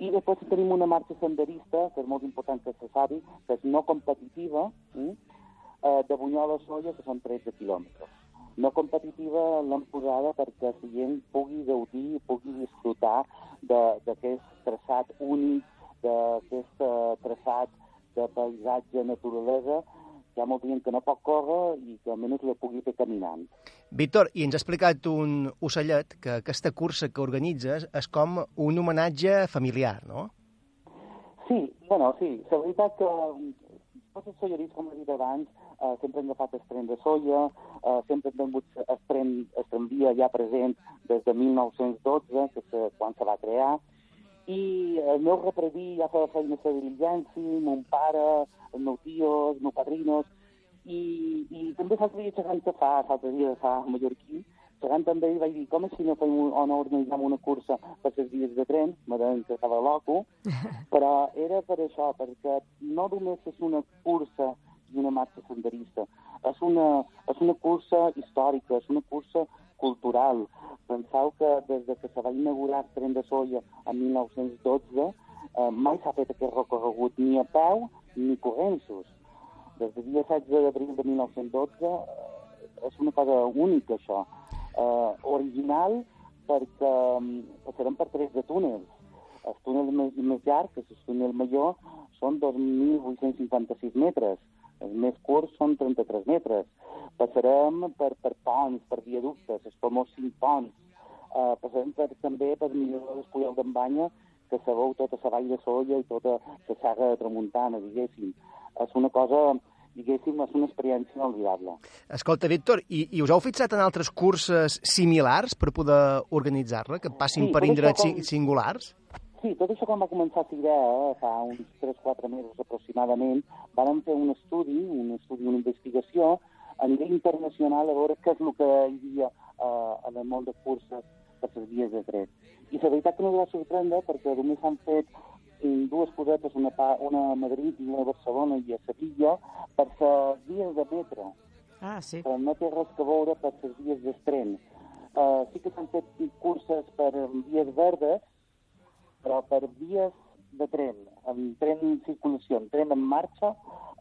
I després tenim una marxa senderista, que és molt important que se sabi, que és no competitiva, eh, de Bunyola a Solla, que són 13 quilòmetres. No competitiva l'hem posada perquè la gent pugui gaudir, pugui disfrutar de- d'aquest traçat únic, d'aquest eh, traçat de paisatge, naturalesa, hi ha molta gent que no pot córrer i que almenys la pugui fer caminant.
Víctor, i ens ha explicat un ocellet que aquesta cursa que organitzes és com un homenatge familiar, no?
Sí, bueno, sí, la veritat que tots els sollerits, com he dit abans, eh, sempre han agafat el tren de soia, eh, sempre han tingut el tren, el tramvia ja present des de 1912, que se, quan se va crear, i el meu repredí ja feia feina la diligència, mon pare, el meu tio, els meus padrinos, i, i també l'altre dia xerrant que fa, l'altre dia fa a Mallorquí, xerrant també i vaig dir, com és si no fem un, o no organitzem una cursa per les vies de tren, me deien que estava loco, <laughs> però era per això, perquè no només és una cursa i una marxa senderista, és una, és una cursa històrica, és una cursa cultural. Penseu que des de que se va inaugurar el tren de Solla en 1912 eh, mai s'ha fet aquest recorregut ni a peu ni corrents-los. Des del dia 16 d'abril de 1912 eh, és una cosa única, això. Eh, original perquè mm, passarem per 13 túnels. El túnel més, més llarg, que és el túnel major, són 2.856 metres. Els més curts són 33 metres. Passarem per, per ponts, per viaductes, els famosos cinc ponts. Uh, passarem per, també per millorar l'Espuyol d'en Banya, que sabeu tota la vall de Solla i tota la saga de Tramuntana, diguéssim. És una cosa, diguéssim, és una experiència inolvidable.
Escolta, Víctor, i, i us heu fixat en altres curses similars per poder organitzar-la, que passin
Sí,
per indrets
com-
singulars?
Sí, tot això quan va començar la idea, eh, fa uns 3-4 mesos aproximadament, vam fer un estudi, un estudi, una investigació a nivell internacional a veure què és el que hi havia eh, en el món de curses per les vies de tren. I la veritat que no va sorprendre perquè només s'han fet mm, dues cosetes, una, una a Madrid i una a Barcelona i a Sevilla, per les vies de metro.
Ah, sí.
Uh, no té res que veure per les vies de tren. Uh, sí que s'han fet curses per vies verdes, però per vies de tren, en tren en circulació, en tren en marxa,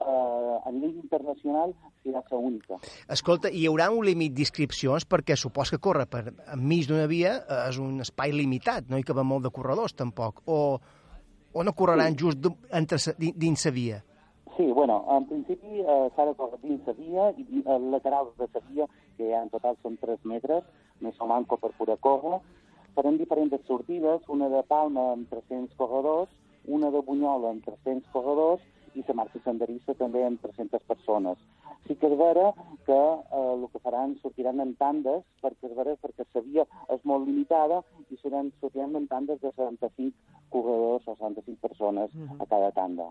eh, a nivell internacional serà la única.
Escolta, hi haurà un límit d'inscripcions perquè supos que córrer per enmig d'una via eh, és un espai limitat, no hi caben molt de corredors tampoc, o, o no correran
Sí.
just entre, dins la via?
Sí, bueno, en principi eh, s'ha de córrer dins la via i els laterals de la via, que en total són 3 metres, més o manco per poder córrer, faran diferents sortides, una de Palma amb 300 corredors, una de Bunyola amb 300 corredors i la marxa senderissa també amb 300 persones. Sí que és vera que eh, el que faran sortiran en tandes, perquè és vera perquè la via és molt limitada i seran, sortiran en tandes de 75 corredors o 75 persones a cada tanda.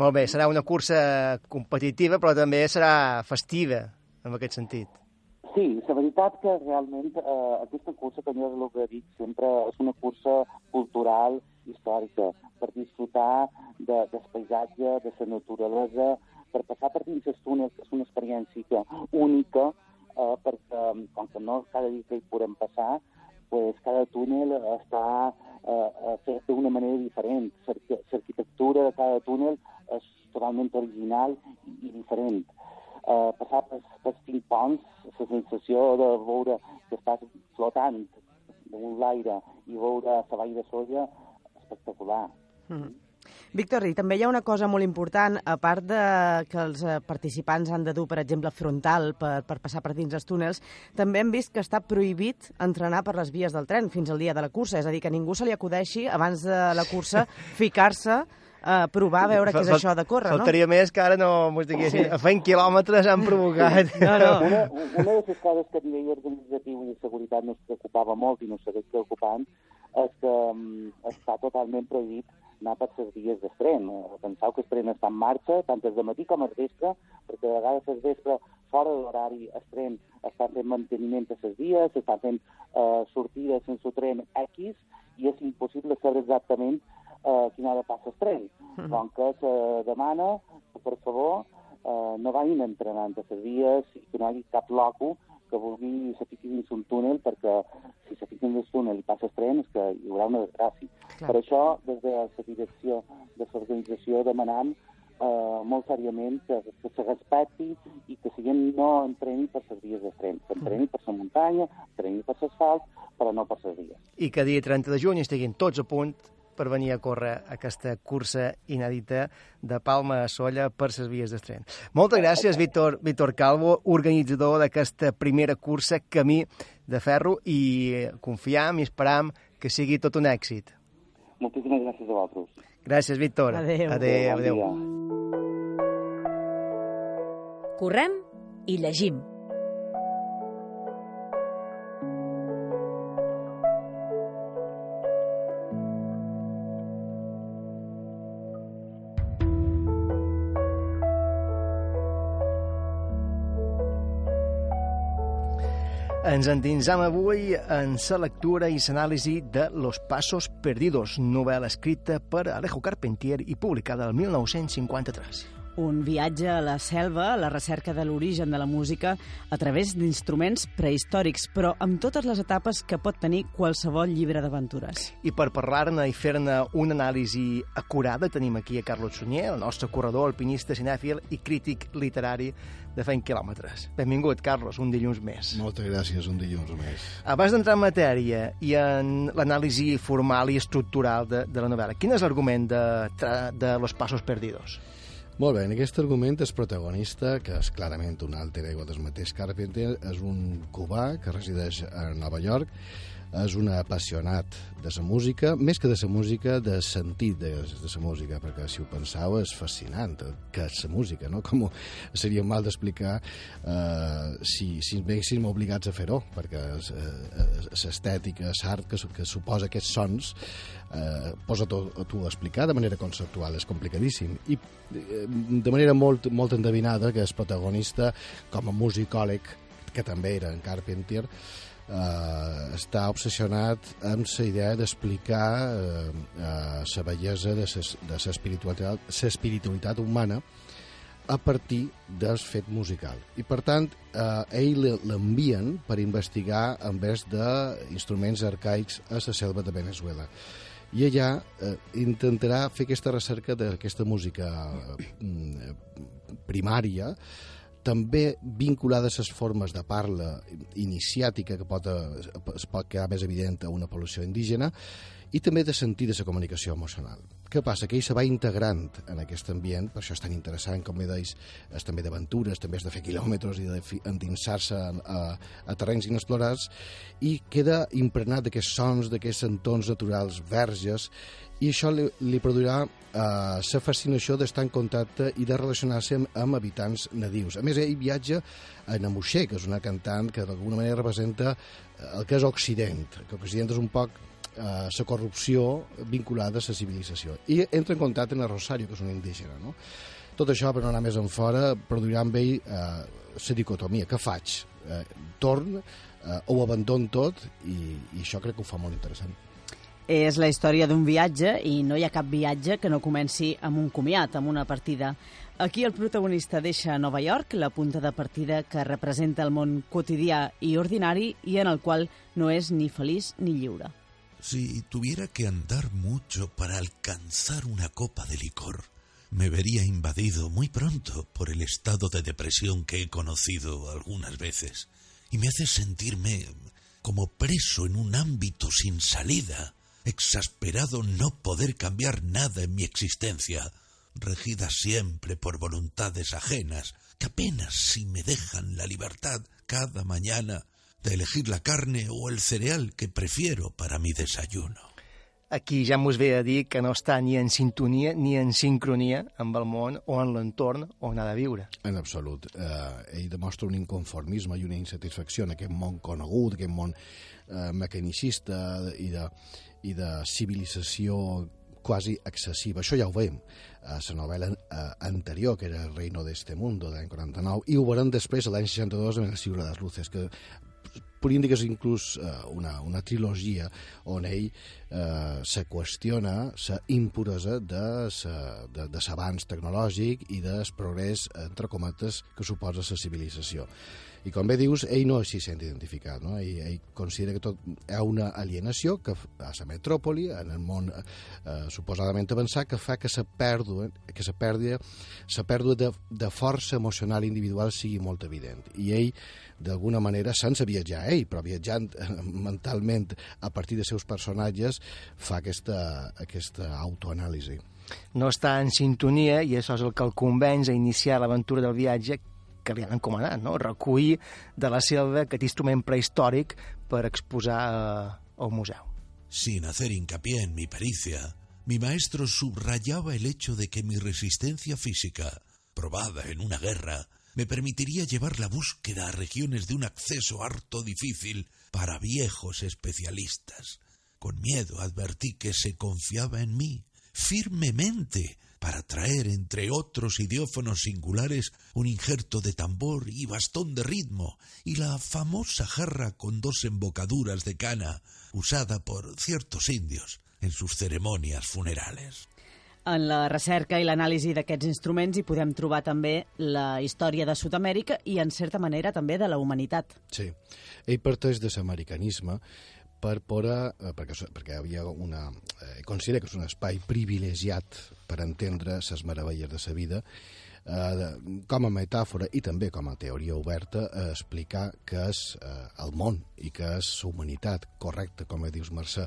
Molt bé, serà una cursa competitiva, però també serà festiva, en aquest sentit.
Sí, la veritat que realment eh, aquesta cursa, com jo el que dic sempre, és una cursa cultural, històrica, per disfrutar de, del paisatge, de la naturalesa, per passar per dins els túnels, és una experiència única, eh, perquè com que no cada dia que hi podem passar, pues cada túnel està eh, eh, fet d'una manera diferent. L'arqui- L'arquitectura de cada túnel és totalment original i diferent. Uh, passar per, per cinc ponts, la sensació de veure que estàs flotant damunt l'aire i veure la vall de Solla, espectacular.
Mm. Víctor, i també hi ha una cosa molt important, a part de que els eh, participants han de dur, per exemple, frontal per, per passar per dins els túnels, també hem vist que està prohibit entrenar per les vies del tren fins al dia de la cursa, és a dir, que ningú se li acudeixi abans de la cursa <laughs> ficar-se a provar a veure què és això de córrer, no?
Faltaria més que ara no mos diguessin, a fent quilòmetres han provocat.
No, no.
Una, una de les coses que a nivell organitzatiu i de seguretat no es preocupava molt i no segueix preocupant és que um, està totalment prohibit anar per les vies del tren. Eh, Penseu que el tren està en marxa, tant des de matí com al vespre, perquè de vegades al vespre, fora de l'horari, el tren està fent manteniment a les vies, està fent eh, sortides sense tren X, i és impossible saber exactament eh, quina hora passa el tren.
Mhm.
Com que se demana que, per favor, eh, no vagin entrenant a les vies i que no hi hagi cap loco que vulgui se fiqui dins un túnel perquè si se fiquen dins un túnel i passa el tren és que hi haurà una desgràcia.
Clar.
Per això, des de la direcció de l'organització demanem eh, molt seriament que, que se respecti i que si gent no entreni per les vies de tren, que entreni per la muntanya, entreni per l'asfalt, però no per les vies.
I que dia 30 de juny estiguin tots a punt per venir a córrer aquesta cursa inèdita de Palma a Solla per les vies de tren. Moltes gràcies, Víctor, Víctor Calvo, organitzador d'aquesta primera cursa Camí de Ferro i confiam i esperam que sigui tot un èxit.
Moltíssimes gràcies a vosaltres.
Gràcies, Víctor.
Adéu.
Adéu, adéu.
Correm i llegim.
Ens endinsam avui en la lectura i l'anàlisi de Los Pasos Perdidos, novel·la escrita per Alejo Carpentier i publicada el 1953.
Un viatge a la selva, a la recerca de l'origen de la música, a través d'instruments prehistòrics, però amb totes les etapes que pot tenir qualsevol llibre d'aventures.
I per parlar-ne i fer-ne una anàlisi acurada tenim aquí a Carlos Sunyer, el nostre corredor, alpinista, cinèfil i crític literari de Fent Quilòmetres. Benvingut, Carlos, un dilluns més.
Moltes gràcies, un dilluns més.
Abans d'entrar en matèria i en l'anàlisi formal i estructural de, de la novel·la, quin és l'argument de, de Los Pasos Perdidos?
Molt bé, en aquest argument el protagonista, que és clarament un alter ego del mateix Carpenter, és un cubà que resideix a Nova York, és un apassionat de la música, més que de la música, de sentit de, de la música, perquè si ho penseu és fascinant que és la música, no? <laughs> Com seria mal d'explicar eh, si, si veiéssim obligats a fer-ho, perquè l'estètica, l'art que, que suposa aquests sons, eh, posa tu, tu a explicar de manera conceptual, és complicadíssim. I eh, de manera molt, molt endevinada que és protagonista com a musicòleg, que també era en Carpentier, eh, està obsessionat amb la idea d'explicar eh, eh, la bellesa de la espiritualitat, espiritualitat humana a partir del fet musical. I, per tant, eh, ell l'envien per investigar en vez d'instruments arcaics a la selva de Venezuela. I allà eh, intentarà fer aquesta recerca d'aquesta música eh, primària, també vinculada a les formes de parla iniciàtica que pot, es pot quedar més evident a una població indígena i també de sentir de la comunicació emocional. Què passa? Que ell se va integrant en aquest ambient, per això és tan interessant, com bé deis, és també d'aventures, també és de fer quilòmetres i d'endinsar-se a, a terrenys inexplorats, i queda impregnat d'aquests sons, d'aquests entorns naturals verges, i això li, li produirà la eh, fascinació d'estar en contacte i de relacionar-se amb, amb habitants nadius. A més, ell viatja a Namuxé, que és una cantant que d'alguna manera representa eh, el que és Occident, que Occident és un poc la eh, corrupció vinculada a la civilització. I entra en contacte amb el Rosario, que és un indígena. No? Tot això, per no anar més en fora, produirà amb ell eh, dicotomia. Què faig? Eh, torn eh, o abandon tot? I, I això crec que ho fa molt interessant.
És la història d'un viatge i no hi ha cap viatge que no comenci amb un comiat, amb una partida. Aquí el protagonista deixa Nova York, la punta de partida que representa el món quotidià i ordinari i en el qual no és ni feliç ni lliure.
Si tuviera que andar mucho para alcanzar una copa de licor, me vería invadido muy pronto por el estado de depresión que he conocido algunas veces, y me hace sentirme como preso en un ámbito sin salida, exasperado no poder cambiar nada en mi existencia, regida siempre por voluntades ajenas, que apenas si me dejan la libertad cada mañana de elegir la carne o el cereal que prefiero para mi desayuno.
Aquí ja mos ve a dir que no està ni en sintonia ni en sincronia amb el món o en l'entorn on ha de viure.
En absolut. Eh, ell demostra un inconformisme i una insatisfacció en aquest món conegut, aquest món eh, mecanicista i de, i de civilització quasi excessiva. Això ja ho veiem a la novel·la eh, anterior, que era El reino de este mundo, de l'any 49, i ho veurem després, l'any 62, en El siglo de les luces, que podríem dir que és inclús eh, una, una trilogia on ell eh, se qüestiona la impuresa de l'avanç tecnològic i del progrés, entre cometes, que suposa la civilització. I com bé dius, ell no s'hi sent identificat, no? Ell, ell considera que tot hi ha una alienació que a la metròpoli, en el món eh, suposadament avançat, que fa que la pèrdua, que la pèrdua, la pèrdua de, de força emocional individual sigui molt evident. I ell, d'alguna manera, sense viatjar ell, però viatjant eh, mentalment a partir de seus personatges, fa aquesta, aquesta autoanàlisi
no està en sintonia i això és el que el convenç a iniciar l'aventura del viatge que li han encomanat, no? recull de la selva aquest instrument prehistòric per exposar eh, al museu.
Sin hacer hincapié en mi pericia, mi maestro subrayaba el hecho de que mi resistencia física, probada en una guerra, me permitiría llevar la búsqueda a regiones de un acceso harto difícil para viejos especialistas. Con miedo advertí que se confiaba en mí firmemente para traer, entre otros idiófonos singulares, un injerto de tambor y bastón de ritmo, y la famosa jarra con dos embocaduras de cana, usada por ciertos indios en sus ceremonias funerales.
En la recerca i l'anàlisi d'aquests instruments hi podem trobar també la història de Sud-amèrica i, en certa manera, també de la humanitat.
Sí. Ell parteix de l'amerikanisme per poder, eh, perquè, perquè havia una... Eh, considera que és un espai privilegiat per entendre les meravelles de la vida, eh, com a metàfora i també com a teoria oberta eh, explicar què és eh, el món i què és humanitat, correcte, com dius Mercè.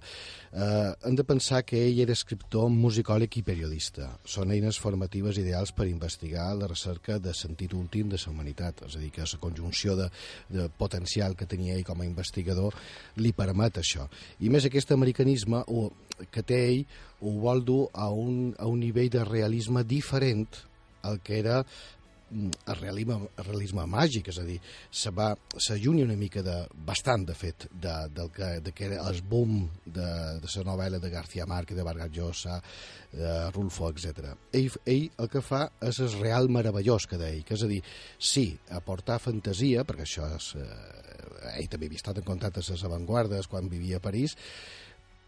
Eh, hem de pensar que ell era escriptor, musicòleg i periodista. Són eines formatives ideals per investigar la recerca de sentit últim de la humanitat, és a dir, que la conjunció de, de potencial que tenia ell com a investigador li permet això. I més aquest americanisme o, que té ell ho vol dur a un, a un nivell de realisme diferent el que era mm, el realisme, el realisme màgic, és a dir, se va s'allunya una mica de, bastant de fet de, del que, de que era el boom de, de la novel·la de García Márquez, de Vargas Llosa, de Rulfo, etc. Ell, ell el que fa és el real meravellós que deia, que és a dir, sí, aportar fantasia, perquè això és, eh, ell també havia estat en contacte amb les avantguardes quan vivia a París,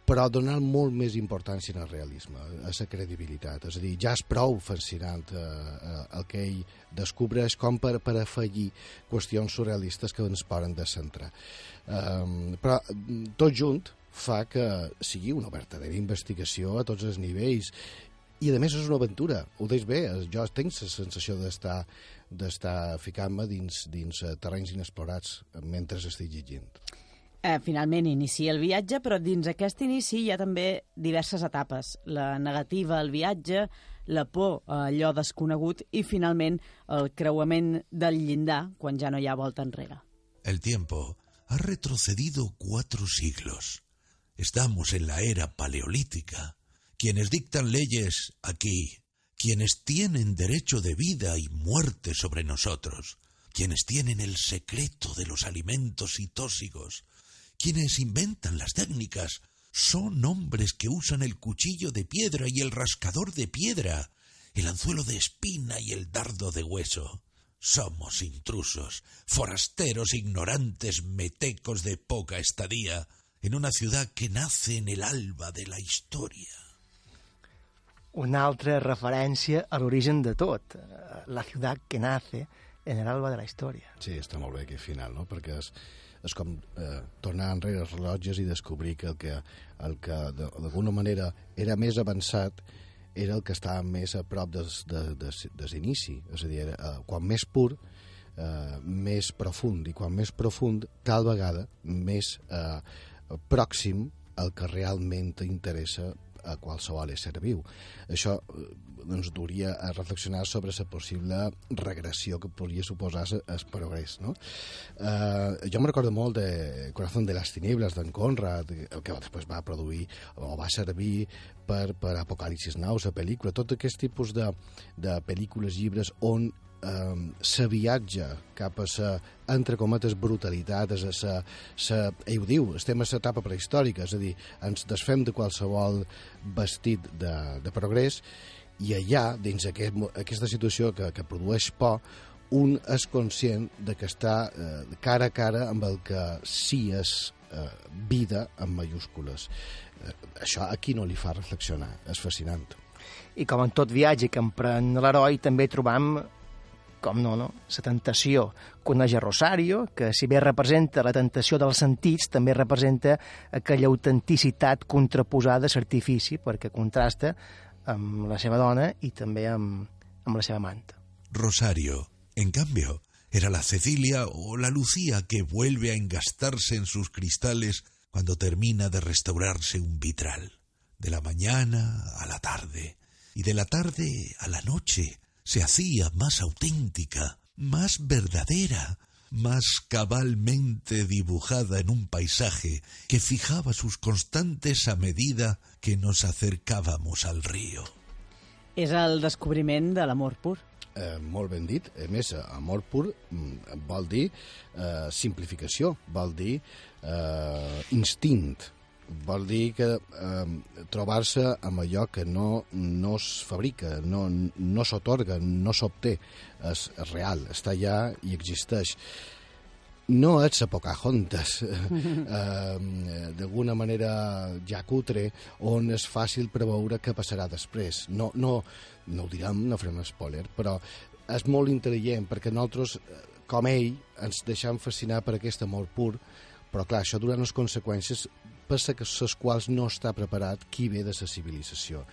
però donar molt més importància al realisme, a la credibilitat. És a dir, ja és prou fascinant eh, eh, el que ell descobreix com per, per afegir qüestions surrealistes que ens poden descentrar. Um, però tot junt fa que sigui una vertadera investigació a tots els nivells i a més és una aventura, ho deis bé, jo tinc la sensació d'estar d'estar ficant-me dins, dins eh, terrenys inexplorats mentre estic llegint.
Eh, finalment inicia el viatge, però dins aquest inici hi ha també diverses etapes. La negativa al viatge, la por a allò desconegut i, finalment, el creuament del llindar quan ja no hi ha volta enrere.
El tiempo ha retrocedido cuatro siglos. Estamos en la era paleolítica. Quienes dictan leyes aquí, quienes tienen derecho de vida y muerte sobre nosotros, quienes tienen el secreto de los alimentos tóxicos, quienes inventan las técnicas, son hombres que usan el cuchillo de piedra y el rascador de piedra, el anzuelo de espina y el dardo de hueso. Somos intrusos, forasteros ignorantes, metecos de poca estadía, en una ciudad que nace en el alba de la historia.
Una altra referència a l'origen de tot, eh, la ciutat que nace en el alba de la història.
Sí, està molt bé aquest final, no? perquè és, és com eh, tornar enrere els rellotges i descobrir que el que, el que d'alguna manera era més avançat era el que estava més a prop des, de, des, des inici. És a dir, era, eh, quan més pur, eh, més profund, i quan més profund, tal vegada més eh, pròxim al que realment t'interessa a qualsevol ésser viu. Això eh, ens duria a reflexionar sobre la possible regressió que podria suposar el progrés. No? Eh, jo me recordo molt de Corazón de las Tinieblas d'en Conrad, el que després va produir o va servir per, per Apocalipsis Now, la pel·lícula, tot aquest tipus de, de pel·lícules, llibres on eh, se viatja cap a la, entre cometes, brutalitat, a sa, sa, ell ho diu, estem a l'etapa prehistòrica, és a dir, ens desfem de qualsevol vestit de, de progrés i allà, dins aquest, aquesta situació que, que produeix por, un és conscient de que està eh, cara a cara amb el que sí és eh, vida en mayúscules. Eh, això aquí no li fa reflexionar, és fascinant.
I com en tot viatge que emprèn l'heroi, també trobam com no, no? La tentació. Coneix a Rosario, que si bé representa la tentació dels sentits, també representa aquella autenticitat contraposada a l'artifici, perquè contrasta amb la seva dona i també amb, amb la seva manta.
Rosario, en cambio, era la Cecilia o la Lucía que vuelve a engastarse en sus cristales cuando termina de restaurarse un vitral. De la mañana a la tarde y de la tarde a la noche se hacía más auténtica, más verdadera, más cabalmente dibujada en un paisaje que fijaba sus constantes a medida que nos acercábamos al río.
És el descobriment de l'amor pur.
Eh, molt ben dit. A més, amor pur mm, vol dir eh, simplificació, vol dir eh, instint, vol dir que eh, trobar-se amb allò que no, no es fabrica, no, no s'otorga, no s'obté, és, és real, està allà i existeix. No ets a Pocahontas, <laughs> eh, d'alguna manera ja cutre, on és fàcil preveure què passarà després. No, no, no ho direm, no farem spoiler, però és molt intel·ligent perquè nosaltres, com ell, ens deixem fascinar per aquest amor pur, però clar, això durant les conseqüències per les quals no està preparat qui ve de la civilització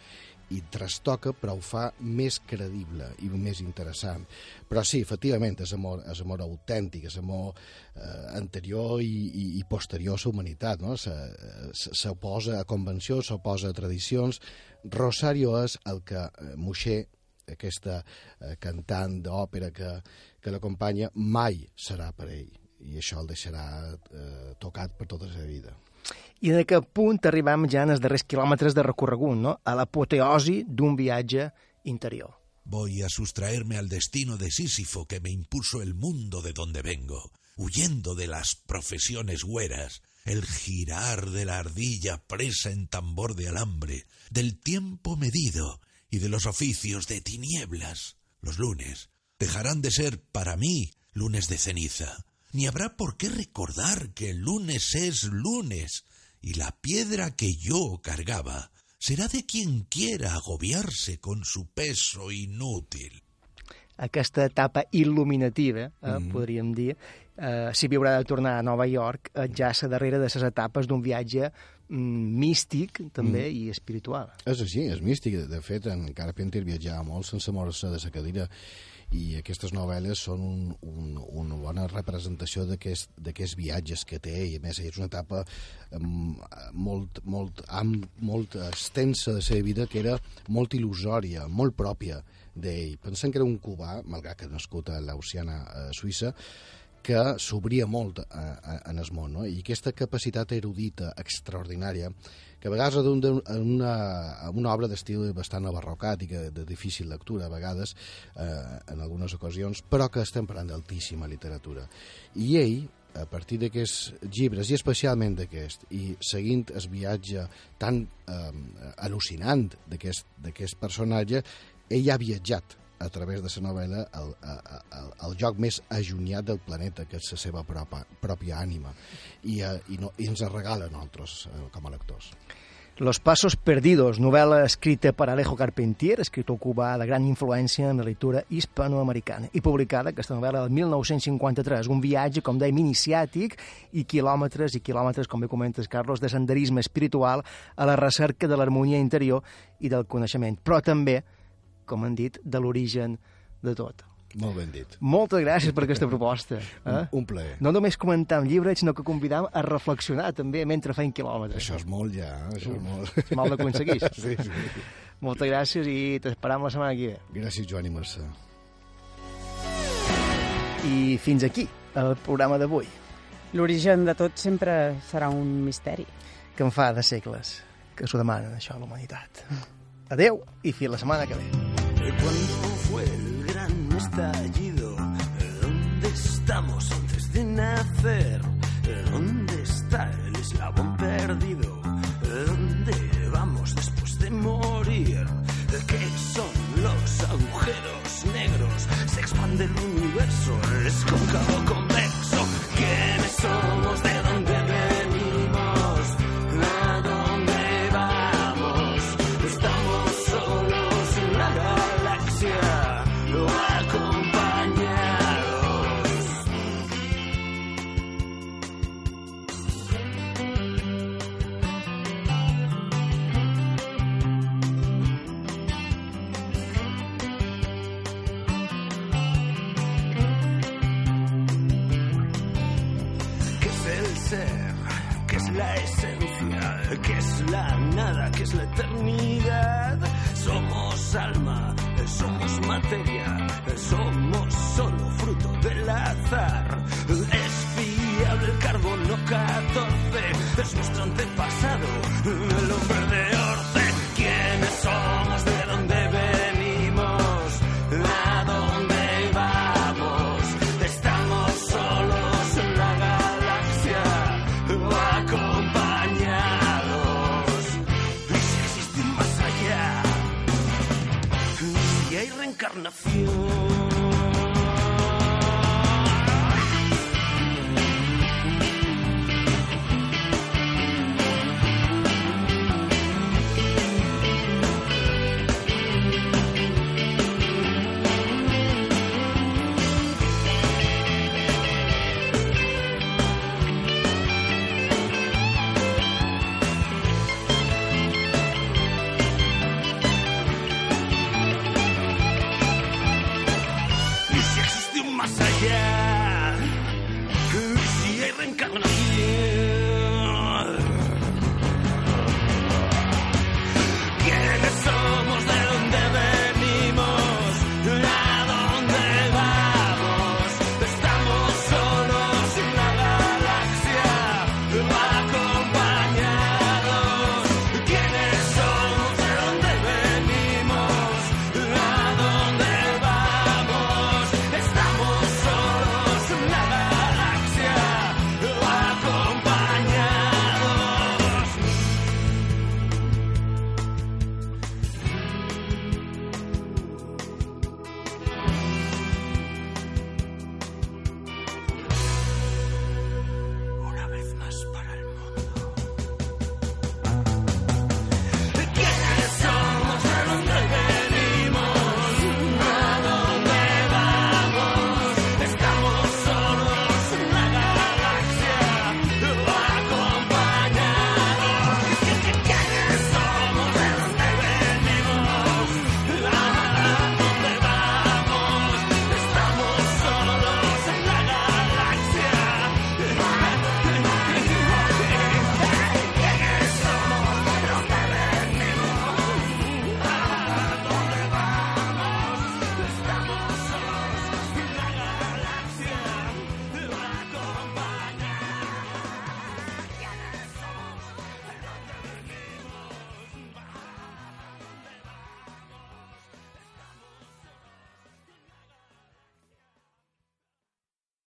i trastoca, però ho fa més credible i més interessant. Però sí, efectivament, és amor, és amor autèntic, és amor eh, anterior i, i, i posterior a la humanitat, no? S'oposa a convencions, s'oposa a tradicions. Rosario és el que eh, Moixer, aquesta eh, cantant d'òpera que, que l'acompanya, mai serà per ell i això el deixarà eh, tocat per tota la vida.
I en aquest punt arribam ja en els darrers quilòmetres de recorregut, no? a l'apoteosi d'un viatge interior.
Voy a sustraerme al destino de Sísifo que me impuso el mundo de donde vengo, huyendo de las profesiones güeras, el girar de la ardilla presa en tambor de alambre, del tiempo medido y de los oficios de tinieblas. Los lunes dejarán de ser para mí lunes de ceniza, ni habrá por qué recordar que el lunes es lunes, y la piedra que yo cargaba será de quien quiera agobiarse con su peso inútil.
Aquesta etapa il·luminativa, eh,
Mhm.
podríem dir, eh, si havia de tornar a Nova York, eh, ja a darrere de les etapes d'un viatge mm, místic, també,
Mm.
i espiritual.
És així, és místic. De fet, en Carpenter viatjava molt sense moure-se de la cadira i aquestes novel·les són un, un, una bona representació d'aquests viatges que té i a més és una etapa molt, molt, am, molt extensa de la seva vida que era molt il·lusòria, molt pròpia d'ell. Pensem que era un cubà, malgrat que nascut a l'Oceana a Suïssa, que s'obria molt a, a, en el món, no? i aquesta capacitat erudita extraordinària, que a vegades en una, en una obra d'estil bastant abarrocat i que de difícil lectura a vegades, eh, en algunes ocasions, però que estem parlant d'altíssima literatura. I ell, a partir d'aquests llibres, i especialment d'aquest, i seguint el viatge tan eh, al·lucinant d'aquest d'aquest personatge, ell ha viatjat a través de la novel·la al, a- a- al lloc més allunyat del planeta, que és la seva pròpia, pròpia ànima, i, i, no, i ens el regala a nosaltres eh, com a lectors.
Los Pasos Perdidos, novel·la escrita per Alejo Carpentier, escritor cubà de gran influència en la lectura hispanoamericana, i publicada, aquesta novel·la, del 1953. Un viatge, com dèiem, iniciàtic i quilòmetres i quilòmetres, com bé comentes, Carlos, de senderisme espiritual a la recerca de l'harmonia interior i del coneixement, però també, com han dit, de l'origen de tot.
Molt ben dit.
Moltes gràcies per aquesta proposta. Eh?
Un, un plaer.
No només comentar llibres, sinó que convidam a reflexionar també mentre feim quilòmetres.
Això és molt ja, eh? això és molt.
És mal d'aconseguir. <laughs>
Sí, sí.
Moltes gràcies i t'esperam la setmana que ve.
Gràcies, Joan i Mercè.
I fins aquí el programa d'avui,
L'origen de tot sempre serà un misteri.
que en fa de segles que s'ho demanen això a la humanitat. Adeu i fins la setmana que ve.
Cuando fue el gran estallido? ¿Dónde estamos antes de nacer? ¿Dónde está el eslabón perdido? ¿Dónde vamos después de morir? ¿Qué son los agujeros negros? ¿Se expande el universo? ¿Es cóncavo convexo? ¿Quiénes somos?